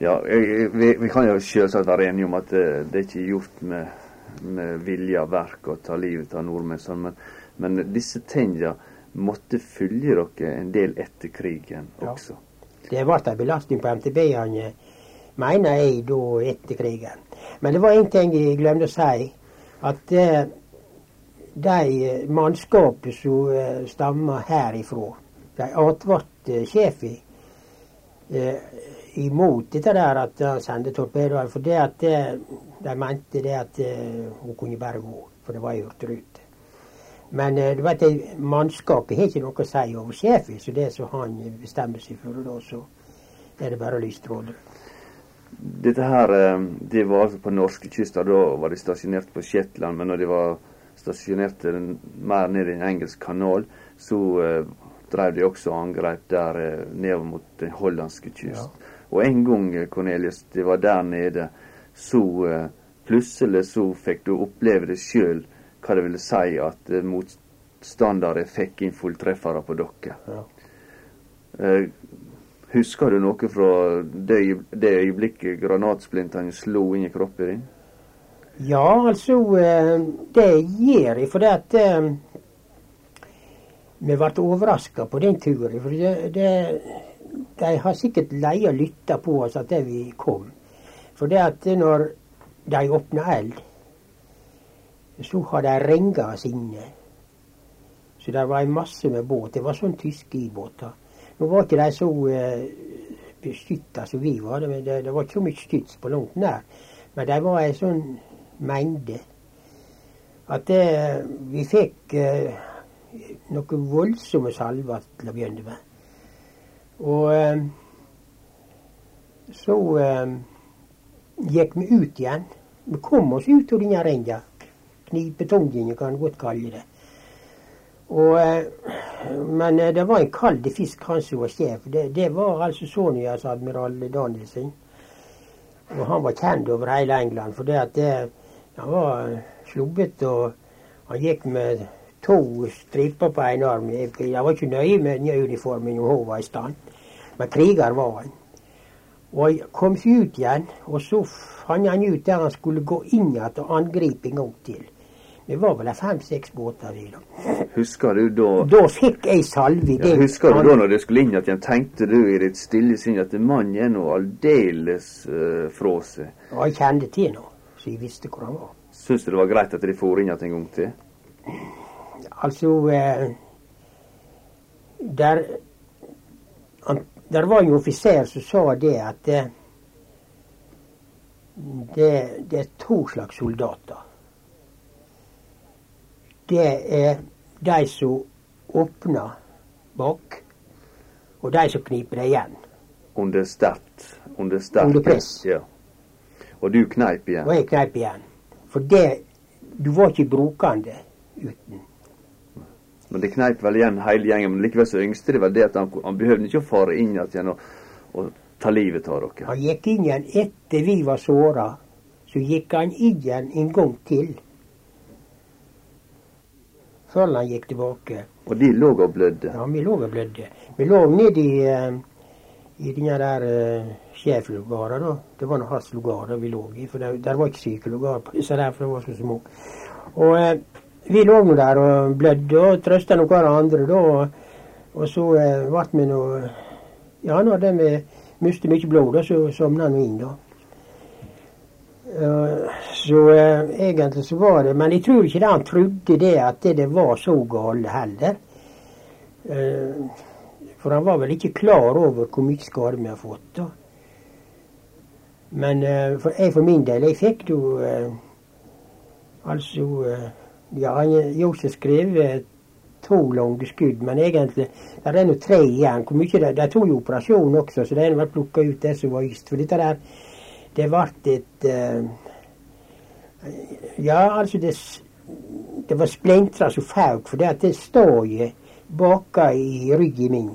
[SPEAKER 1] Ja, jeg, vi, vi kan jo selvsagt være enige om at det, det er ikke gjort med, med vilje og verk å ta livet av nordmenn, sånn, men, men disse tingene måtte følge dere en del etter krigen
[SPEAKER 2] Ja. Det ble en belastning på MTB-ene, mener jeg, da etter krigen. Men det var en ting jeg glemte å si. At eh, de mannskapene mannskapet som eh, stammer herifra, de advarte sjefen eh, imot dette der at han sendte torpedoer. For det at eh, de mente det at eh, hun kunne bare gå, for det var ei hurtigrute. Men eh, du vet, det, mannskapet har ikke noe å si over sjefen, så det som han bestemmer seg for, da, så er det bare lystråder.
[SPEAKER 1] Dette her, det var altså på norskekysten, da var de stasjonert på Shetland, men når de var stasjonert eh, mer ned i en engelsk kanal, så eh, drev de også angrep der eh, nedover mot den hollandske kyst. Og en gang, eh, Cornelius, de var der nede, så eh, plutselig så fikk du oppleve det sjøl hva det ville si at eh, motstandere fikk inn fulltreffere på dere.
[SPEAKER 2] Ja.
[SPEAKER 1] Eh, husker du noe fra det, det øyeblikket granatsplintene slo inn i kroppen din?
[SPEAKER 2] Ja, altså eh, Det gjør jeg, for det at vi ble overraska på den turen. For det, det, de har sikkert leia lytta på oss at det vi kom. For det at når de åpna eld, så hadde jeg rengas inne. Så det var en masse med båt. Det var sånn tyske ubåter. Nå var ikke de så eh, beskytta som vi var. Det, det, det var ikke så mye skyts på langt nær. Men de var en sånn mengde at det, vi fikk eh, noen voldsomme salver til å begynne med. Og eh, så eh, gikk vi ut igjen. Vi kom oss ut av denne renga. Knipetungen, kan en godt kalle det. Og, eh, men eh, det var en kald fisk, han som var sjef. Det, det var altså Sonias admiral Danielsen. Og han var kjent over hele England for det at det, han var eh, slubbete, og han gikk med to striper på en arm. Jeg var ikke nøye med den uniformen om hun var i stand, men kriger var han. Og han kom seg ut igjen, og så fant han ut der han skulle gå inn igjen og angripe en gang til. Det var vel fem-seks båter i da.
[SPEAKER 1] Husker du da
[SPEAKER 2] Da fikk jeg salve.
[SPEAKER 1] ja, Husker du da når du skulle inn igjen, tenkte du i ditt stille sinn at mannen er nå aldeles uh, fra seg?
[SPEAKER 2] Ja, jeg kjente til noe, så jeg visste hvor han var.
[SPEAKER 1] Syns du det var greit at de for inn igjen en gang til?
[SPEAKER 2] Altså eh, der, han, der var en offiser som sa det at eh, det, det er to slags soldater. Det er de som åpner bak, og de som kniper det igjen.
[SPEAKER 1] Under sterkt Under
[SPEAKER 2] Under press.
[SPEAKER 1] Ja. Og du kneip igjen?
[SPEAKER 2] Og jeg kneip igjen. For det Du var ikke brukende uten.
[SPEAKER 1] Men det kneip vel igjen hele gjengen. Men likevel så yngste det vel det at han, han behøvde ikke å fare inn igjen og, og ta livet av dere.
[SPEAKER 2] Han gikk inn igjen etter vi var såra. Så gikk han inn igjen en gang til. Før han gikk tilbake.
[SPEAKER 1] Og de lå og blødde.
[SPEAKER 2] Ja, vi lå og blødde. Vi lå nedi i, eh, den der uh, sjeflugara, da. Det var hans lugar vi lå i. For der, der var ikke sykelugar på disse der, for de var så små. Og eh, vi lå nå der og blødde og trøsta noen hverandre, da. Og, og så eh, ble vi nå Ja, når vi mistet mye blod, da, så sovna han inn, da. Eh, så eh, egentlig så var det Men jeg tror ikke han trodde det at det, var så galt heller. Eh, for han var vel ikke klar over hvor mye skade vi har fått. da. Men for jeg for min del, jeg fikk jo altså Ja, Josef skrev to lange skudd, men egentlig der er nå tre igjen. Hvor mye det, De tok jo operasjon også, så det er vel plukka ut det som var yngst. For dette der, det ble et eh, Ja, altså det, det var splintra som fauk, for det at det staget baka i ryggen min,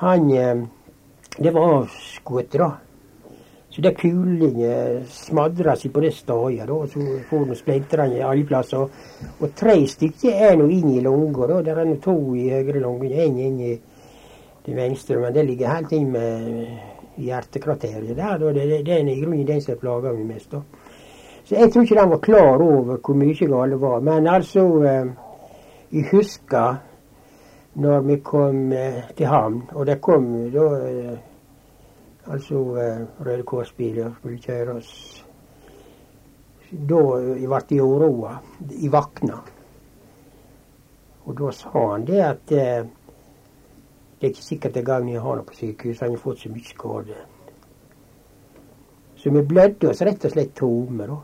[SPEAKER 2] han eh, Det var avskutt, da. Så det kulene smadra seg på det stedet, og så får du splintrene alle plasser. Og tre stykker er nå inn i lunga, da. Der er nå to i høyre lunge, én inn i det venstre, men det ligger helt inn med hjertekrateret der. Da. Det, det er i grunnen den som plager meg mest. da. Så jeg tror ikke de var klar over hvor mye galt det var. Men altså, eh, jeg husker når vi kom eh, til havn, og det kom da eh, altså Røde Kors-biler skulle kjøre oss. Da jeg ble jeg uroa. Jeg vakna. Og da sa han det at det er ikke sikkert det gang jeg har noe på sykehus, han har fått så mye skade. Så vi blødde oss rett og slett tomme, da.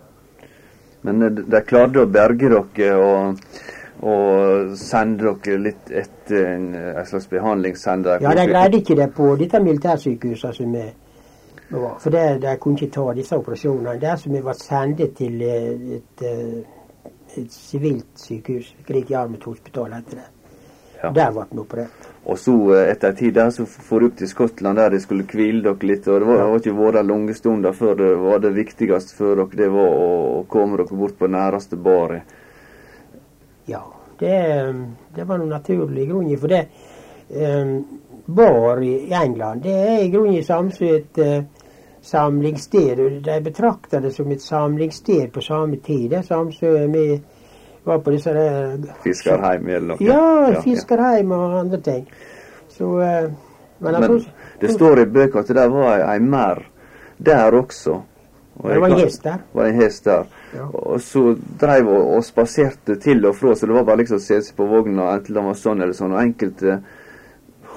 [SPEAKER 1] Men eh, de klarte å berge dere og, og sende dere litt etter en, en slags behandlingssender?
[SPEAKER 2] Ja, de greide ikke det på dette militærsykehuset som vi var. For det, de kunne ikke ta disse operasjonene. Der som vi var sendt til eh, eh, et sivilt sykehus, Grieg Jarmet Hospital heter det.
[SPEAKER 1] Ja.
[SPEAKER 2] Der ble vi operert.
[SPEAKER 1] Og så eh, etter en tid der så for opp til Skottland der de skulle hvile dere litt. og Det var,
[SPEAKER 2] det
[SPEAKER 1] var ikke vært lange stunder før det var det viktigste for dere det var å, å komme dere bort på næreste baret.
[SPEAKER 2] Ja, det, det var noe naturlig grunn. For det Um, bar i England, det er i grunnen samme som et uh, samlingssted. De betrakter det som et samlingssted på samme tid. Det er samme vi var på disse der
[SPEAKER 1] Fiskerheim eller noe.
[SPEAKER 2] Ja, Fiskarheim og andre ting. Så eh, Men,
[SPEAKER 1] Men
[SPEAKER 2] tror-
[SPEAKER 1] det står i bøker at det der var ei, mer der også. Og
[SPEAKER 2] Det var en hest der.
[SPEAKER 1] var en hest der.
[SPEAKER 2] Ja.
[SPEAKER 1] Og så dreiv og, og spaserte til og fra, så det var bare liksom å se seg på vogna, enten det var sånn eller sånn. Og enkelte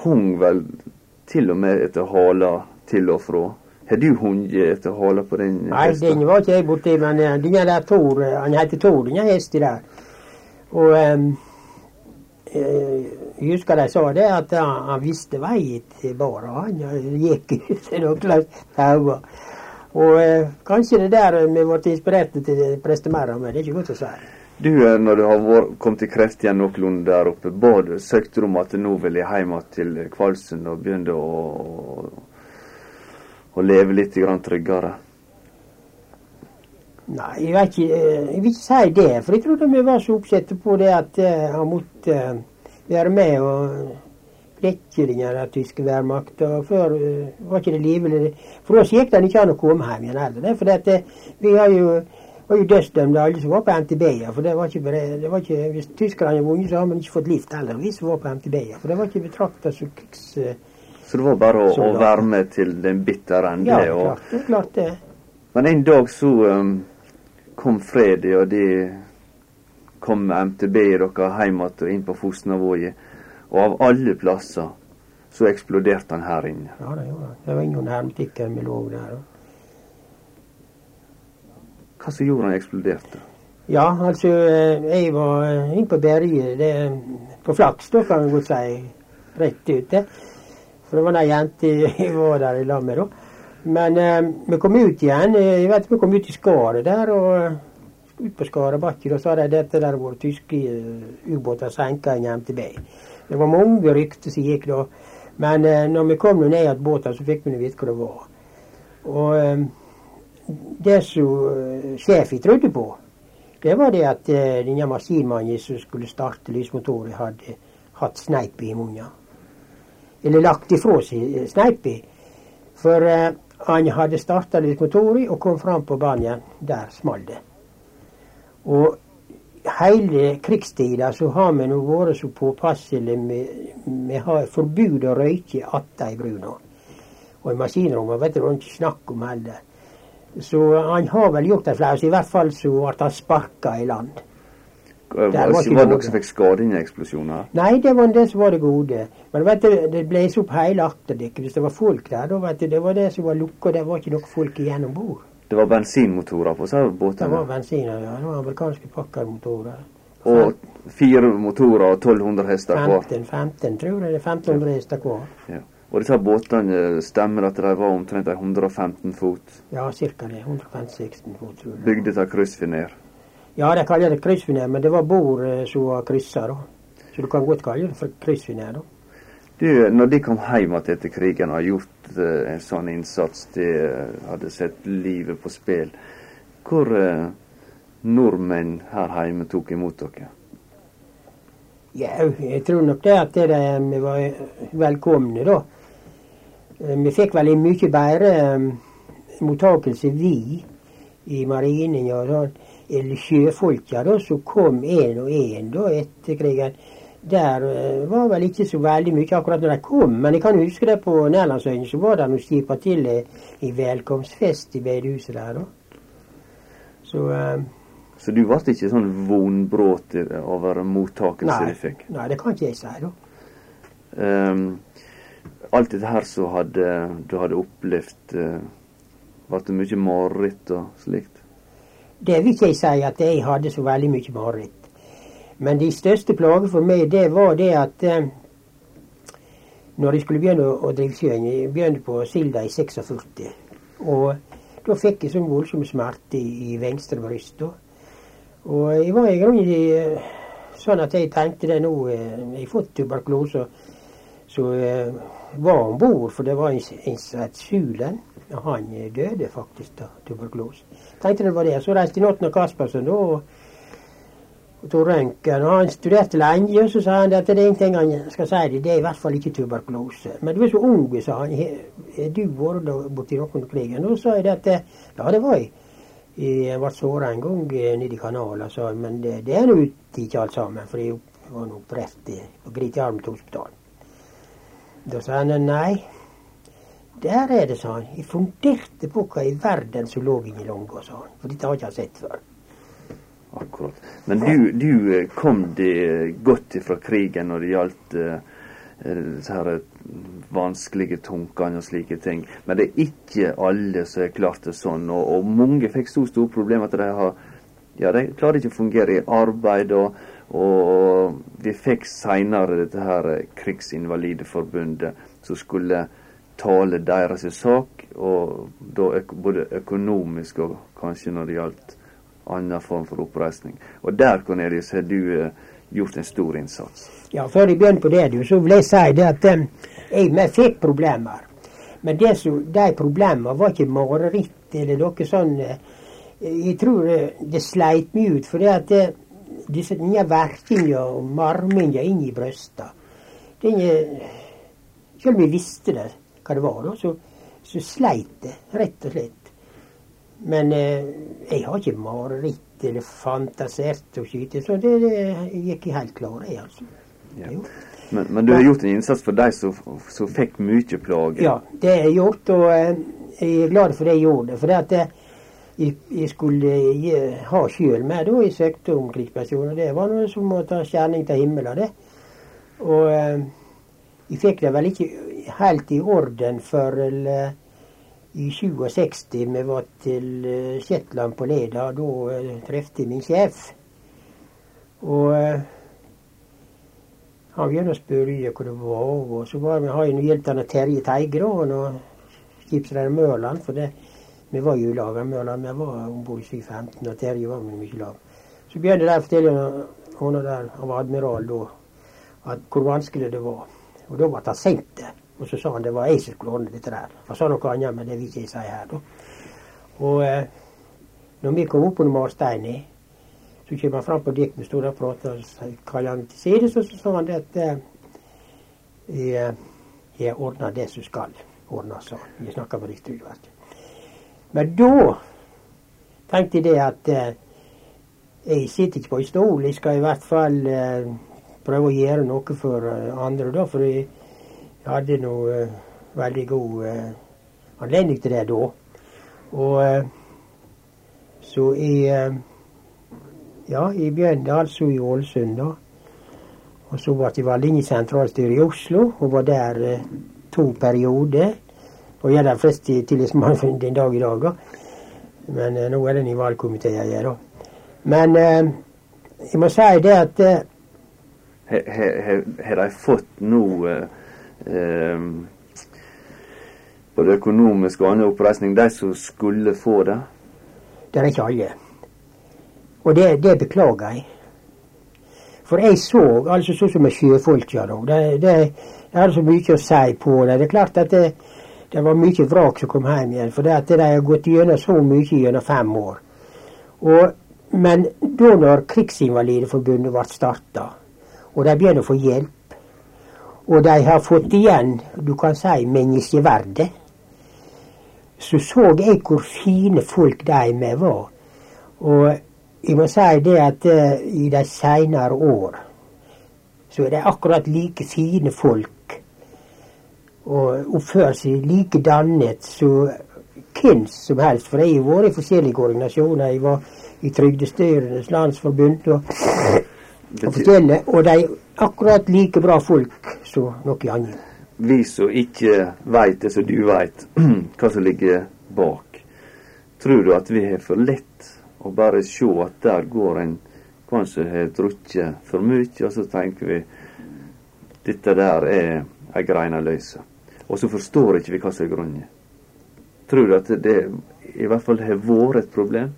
[SPEAKER 1] hung vel til og med etter hala til og fra. Har du hunget etter hala på den hesten?
[SPEAKER 2] Nei, den var ikke jeg borti, men uh, den der Tor, eh, han heter Tor, den hesten der. Og eh, eh, jeg husker de sa det, at han, visste vei til bara. Han eh, gikk ut til noen slags. Og eh, kanskje det der eh, vi ble inspirert til prestemæra, men det er ikke godt å si.
[SPEAKER 1] Du, eh, når du har vært, kom til kreft igjen noenlunde der oppe, bad, søkte du om at nå vil jeg hjem til Kvalsund og begynne å, å leve litt tryggere?
[SPEAKER 2] Nei, jeg, vet ikke, eh, jeg vil ikke si det. For jeg trodde vi var så oppsatt på det at eh, han måtte eh, være med og den der tyske værmakta. Før eh, var ikke det livlig. For oss gikk det ikke an å komme hjem igjen heller. Det er at eh, vi har jo var jo dødsdømte alle som var på MTB-er. For det var ikke, bare- det var ikke Hvis tyskerne hadde vunnet, så har man ikke fått lift heller, vi som var på MTB-er. For det var ikke betrakta som krigs...
[SPEAKER 1] Så det var bare å, å være med til den bitre ende.
[SPEAKER 2] Ja, klart, det er klart det.
[SPEAKER 1] men en dag så um, kom Fredi, og de kom MTB dere hjem igjen og inn på Fosnavåget. Og av alle plasser så eksploderte han her inne.
[SPEAKER 2] Ja, det gjorde han. Det var ingen hermetikker med lov der.
[SPEAKER 1] Hva som gjorde han eksploderte?
[SPEAKER 2] Ja, altså, eh, jeg var eh, inne på berget det- på flaks, da kan vi godt si. Rett ute. For det var ei jente jeg var der i lag med, da. Men eh, vi kom ut igjen. eh, Jeg vet vi kom ut i Skaret der, og eh, ut på Skarebakken, og så hadde dette der vært tyske eh, ubåter senka i MTB. Det var mange rykter som gikk da. Men eh, når vi kom ned igjen båten, så fikk vi vite hva det var. Og eh, det som sjefen trodde på, det var det at eh, denne maskinmannen som skulle starte lysmotoren, hadde hatt sneip i munnen. Eller lagt ifra seg sneipa. For eh, han hadde starta lysmotoren og kom fram på banen. Der smalt det. Og hele krigstida så har vi nå vært så påpasselige med Vi har forbud å røyke atta i bruna. Og i maskinrommet vet du, det er ikke snakk om heller. Så han har vel gjort en flaus. I hvert fall så ble han sparka i land.
[SPEAKER 1] Var,
[SPEAKER 2] var
[SPEAKER 1] det dere som fikk skade i eksplosjoner?
[SPEAKER 2] Nei, det var det som var det gode. Men vet du, det blåste opp hele akterdekket. Hvis det var folk der, da vet du, det var det som var lukka. Det var ikke noe folk igjen om bord.
[SPEAKER 1] Det var bensinmotorer på båtene?
[SPEAKER 2] Det var bensiner, ja. Det var amerikanske pakkermotorer.
[SPEAKER 1] Og fire motorer og 1200 hester hver.
[SPEAKER 2] 15, 15, tror jeg. Det er 1500 hester hver.
[SPEAKER 1] Ja. Og disse båtene stemmer at de var omtrent 115 fot.
[SPEAKER 2] Ja, ca. det. 116 fot, tror jeg.
[SPEAKER 1] Bygde av kryssfiner.
[SPEAKER 2] Ja, de kaller det kryssfiner, men det var bord eh, som var kryssa, da. Så du kan godt kalle det for da.
[SPEAKER 1] Du, når de kom hjem igjen etter krigen og har gjort uh, en sånn innsats, de uh, hadde sett livet på spill, hvor uh, nordmenn her hjemme tok imot dere?
[SPEAKER 2] Ja, jeg tror nok det at det, det, vi var velkomne, da. Eh, Vi fikk vel en mye bedre um, mottakelse, vi, i marinen og sånn, eller sjøfolka, da, som kom én og én etter krigen. Der eh, var vel ikke så veldig mye akkurat når de kom, men jeg kan huske det på Nærlandsøyene, så var det noen skipa til eh, i velkomstfest i bedehuset der, da. Så eh,
[SPEAKER 1] Så du ble ikke sånn vonbråt over mottakelsen du fikk?
[SPEAKER 2] nei, det kan ikke jeg si, da.
[SPEAKER 1] Um, alt dette her som du hadde opplevd, uh, ble det mye mareritt og slikt?
[SPEAKER 2] Det vil ikke jeg si at jeg hadde så veldig mye mareritt. Men de største plager for meg, det var det at eh, når jeg skulle begynne å, å drive sjøen Jeg begynte på Silda i 46. Og da fikk jeg sånn voldsom smerte i, i venstre bryst. Og jeg var i grunnen eh, sånn at jeg tenkte det nå eh, Jeg har fått tuberkulose. Så eh, var om bord, for det var en, en som het Sulen. Han døde faktisk av tuberkulose. Tenkte det var det. Så reiste til Kaspersen da, og, og tok røntgen. og Han studerte lenge, og så sa han at det er ingenting han skal si det, det er i hvert fall ikke tuberkulose. Men du er så ung, sa han. Har du vært borti noen under krigen? Og så sa jeg at eh, ja, det var jeg. Jeg ble såra en gang eh, nede i kanalen, sa han. men det, det er nå ikke alt sammen. For jeg var nå operert i- på Grytjarmet hospital. Da sa han nei, der er det, sa han. Jeg funderte på hva i verden som lå inni lunga, sa han. For dette har ikke jeg sett før.
[SPEAKER 1] Akkurat. Men du, du eh, kom det godt ifra krigen når det gjaldt eh, eh, disse her vanskelige tankene og slike ting. Men det er ikke alle som har klart det sånn. Og, og mange fikk så store problemer at de har ja, de klarer ikke å fungere i arbeid. Og, og vi fikk seinere dette her eh, Krigsinvalideforbundet som skulle tale deres sak, og da både økonomisk og kanskje når det gjaldt annen form for oppreisning. Og der, Cornelius, har du eh, gjort en stor innsats.
[SPEAKER 2] Ja, før jeg begynner på det, du, så vil jeg si det at um, jeg fikk problemer. Men det som, de problemene var ikke mareritt eller noe sånn eh, Jeg tror det sleit meg ut, for det at det, disse denne verkinga og marminga inni brøsta Selv om jeg visste det, hva det var, da, så, så sleit det, rett og slett. Men eh, jeg har ikke mareritt eller fantasert å skyte, så det, det gikk jeg helt klar i, altså.
[SPEAKER 1] Ja. Men, men du har gjort en innsats for de som, fikk mye plager.
[SPEAKER 2] Ja, det har jeg gjort, og eh, jeg er glad for det jeg gjorde. For det at eh, jeg, jeg skulle eh, ha sjøl med da jeg søkte om krigsperson, Og det var noe som å ta skjerning til himmelen, det. Og eh, jeg fikk det vel ikke helt i orden før eh, i 67 vi var til eh, Shetland på Leda. Da eh, trefte jeg min sjef. Og eh, han begynte å spørre hvor det var, og så var vi har jeg hjelp av Terje Teigran og skipsreder Mørland, for det, vi var jo i lag med Mørland, vi var om bord i 715, og Terje var med mye lag. Så begynte de å fortelle han der, han var admiral da, at hvor vanskelig det var. Og da ble han sint. Og så sa han det var jeg som skulle ordne dette der. Han sa noe annet, men det vil ikke jeg si her, da. Og eh, når vi kom opp på Marsteini, så kommer han fram på dekk, med store prater og så kaller han til side, så, så sa han det at eh, jeg, jeg ordner det som skal ordnes, sa han. Vi snakker på riktig vet. Men da tenkte jeg det at eh, jeg sitter ikke på en stol, jeg skal i hvert fall eh, prøve å gjøre noe for eh, andre, da, for jeg, jeg hadde noe uh, veldig god uh, anledning til det da. Og uh, så jeg ja, jeg begynte altså i Ålesund, da. Og så ble jeg valgt inn i sentralstyret i Oslo, og var der to perioder. Og jeg er den fleste tillitsmannen den dag i dag, da. Men nå er det en i valgkomiteen jeg er, da. Men jeg må si det at
[SPEAKER 1] Har- de fått noe både økonomisk og annen oppreisning, de som skulle få det?
[SPEAKER 2] det er ikke alle. Og det, det beklager jeg. For jeg så, altså sånn som med sjøfolka. Det, det, er så mye å si på det. Det er klart at det, det var mye vrak som kom hjem igjen. For det at de har gått gjennom så mye gjennom fem år. Og, men da når Krigsinvalideforbundet ble starta, og de begynner å få hjelp, og de har fått igjen, du kan si, menneskeverdet, så så jeg hvor fine folk de med var. Og jeg må si det at eh, i de seinere år så er de akkurat like fine folk. Og oppfører seg like dannet som hvem som helst. For jeg har vært i forskjellige organisasjoner. Jeg var i Trygdestyrenes Landsforbund og, og forskjellige. Og de er akkurat like bra folk som noe annet.
[SPEAKER 1] Vi som ikke veit det som du veit, hva som ligger bak, tror du at vi har for lett å bare se at der går en kanskje har drukket for mye, og så tenker vi dette der er ei grein å løse. Og så forstår ikke vi hva som er grunnen. Tror du at det i hvert fall har vært et problem?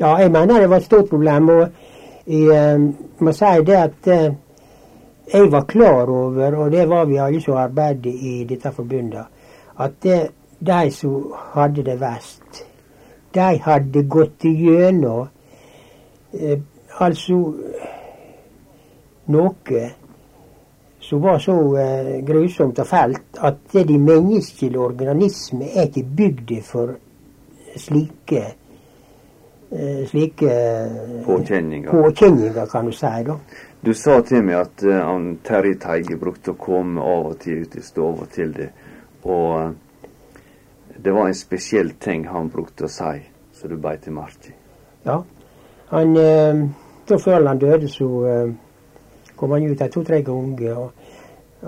[SPEAKER 2] Ja, jeg mener det var et stort problem. Og jeg eh, må si det at eh, jeg var klar over, og det var vi alle som arbeidet i dette forbundet, at det, de som hadde det verst, de hadde gått igjennom eh, altså noe som var så eh, grusomt og fælt at det de menneskelige organismer er ikke bygd for slike eh, slike eh,
[SPEAKER 1] Påkjenninger.
[SPEAKER 2] påkjenninger, kan du si. da.
[SPEAKER 1] Du sa til meg at uh, Terje Teige brukte å komme av og til ut i stua til det, og uh, det var en spesiell ting han brukte å si, så du beit i merke.
[SPEAKER 2] Ja. Han, uh, da før han døde, så eh, kom han ut av to-tre ganger. Og,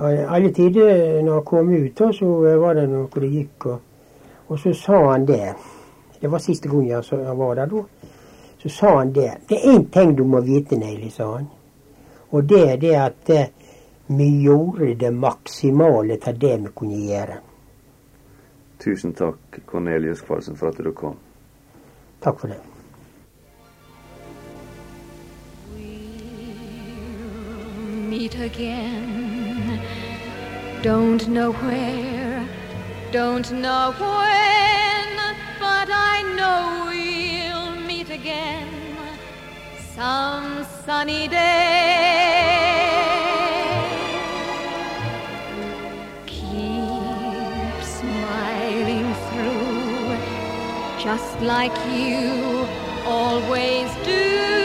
[SPEAKER 2] alle tider når han kom ut, så eh, var det noe det gikk. Og, og så sa han det. Det var siste gang jeg var der da. Så sa han det. Det er én ting du må vite, Neili, sa han. Og det er det at eh, vi gjorde det maksimale av det vi kunne gjøre.
[SPEAKER 1] Tusen takk, Cornelius Kvalsen, for at du kom.
[SPEAKER 2] Takk for det.
[SPEAKER 3] meet again. Don't know where, don't know when, some sunny day. Keep smiling through, just like you always do,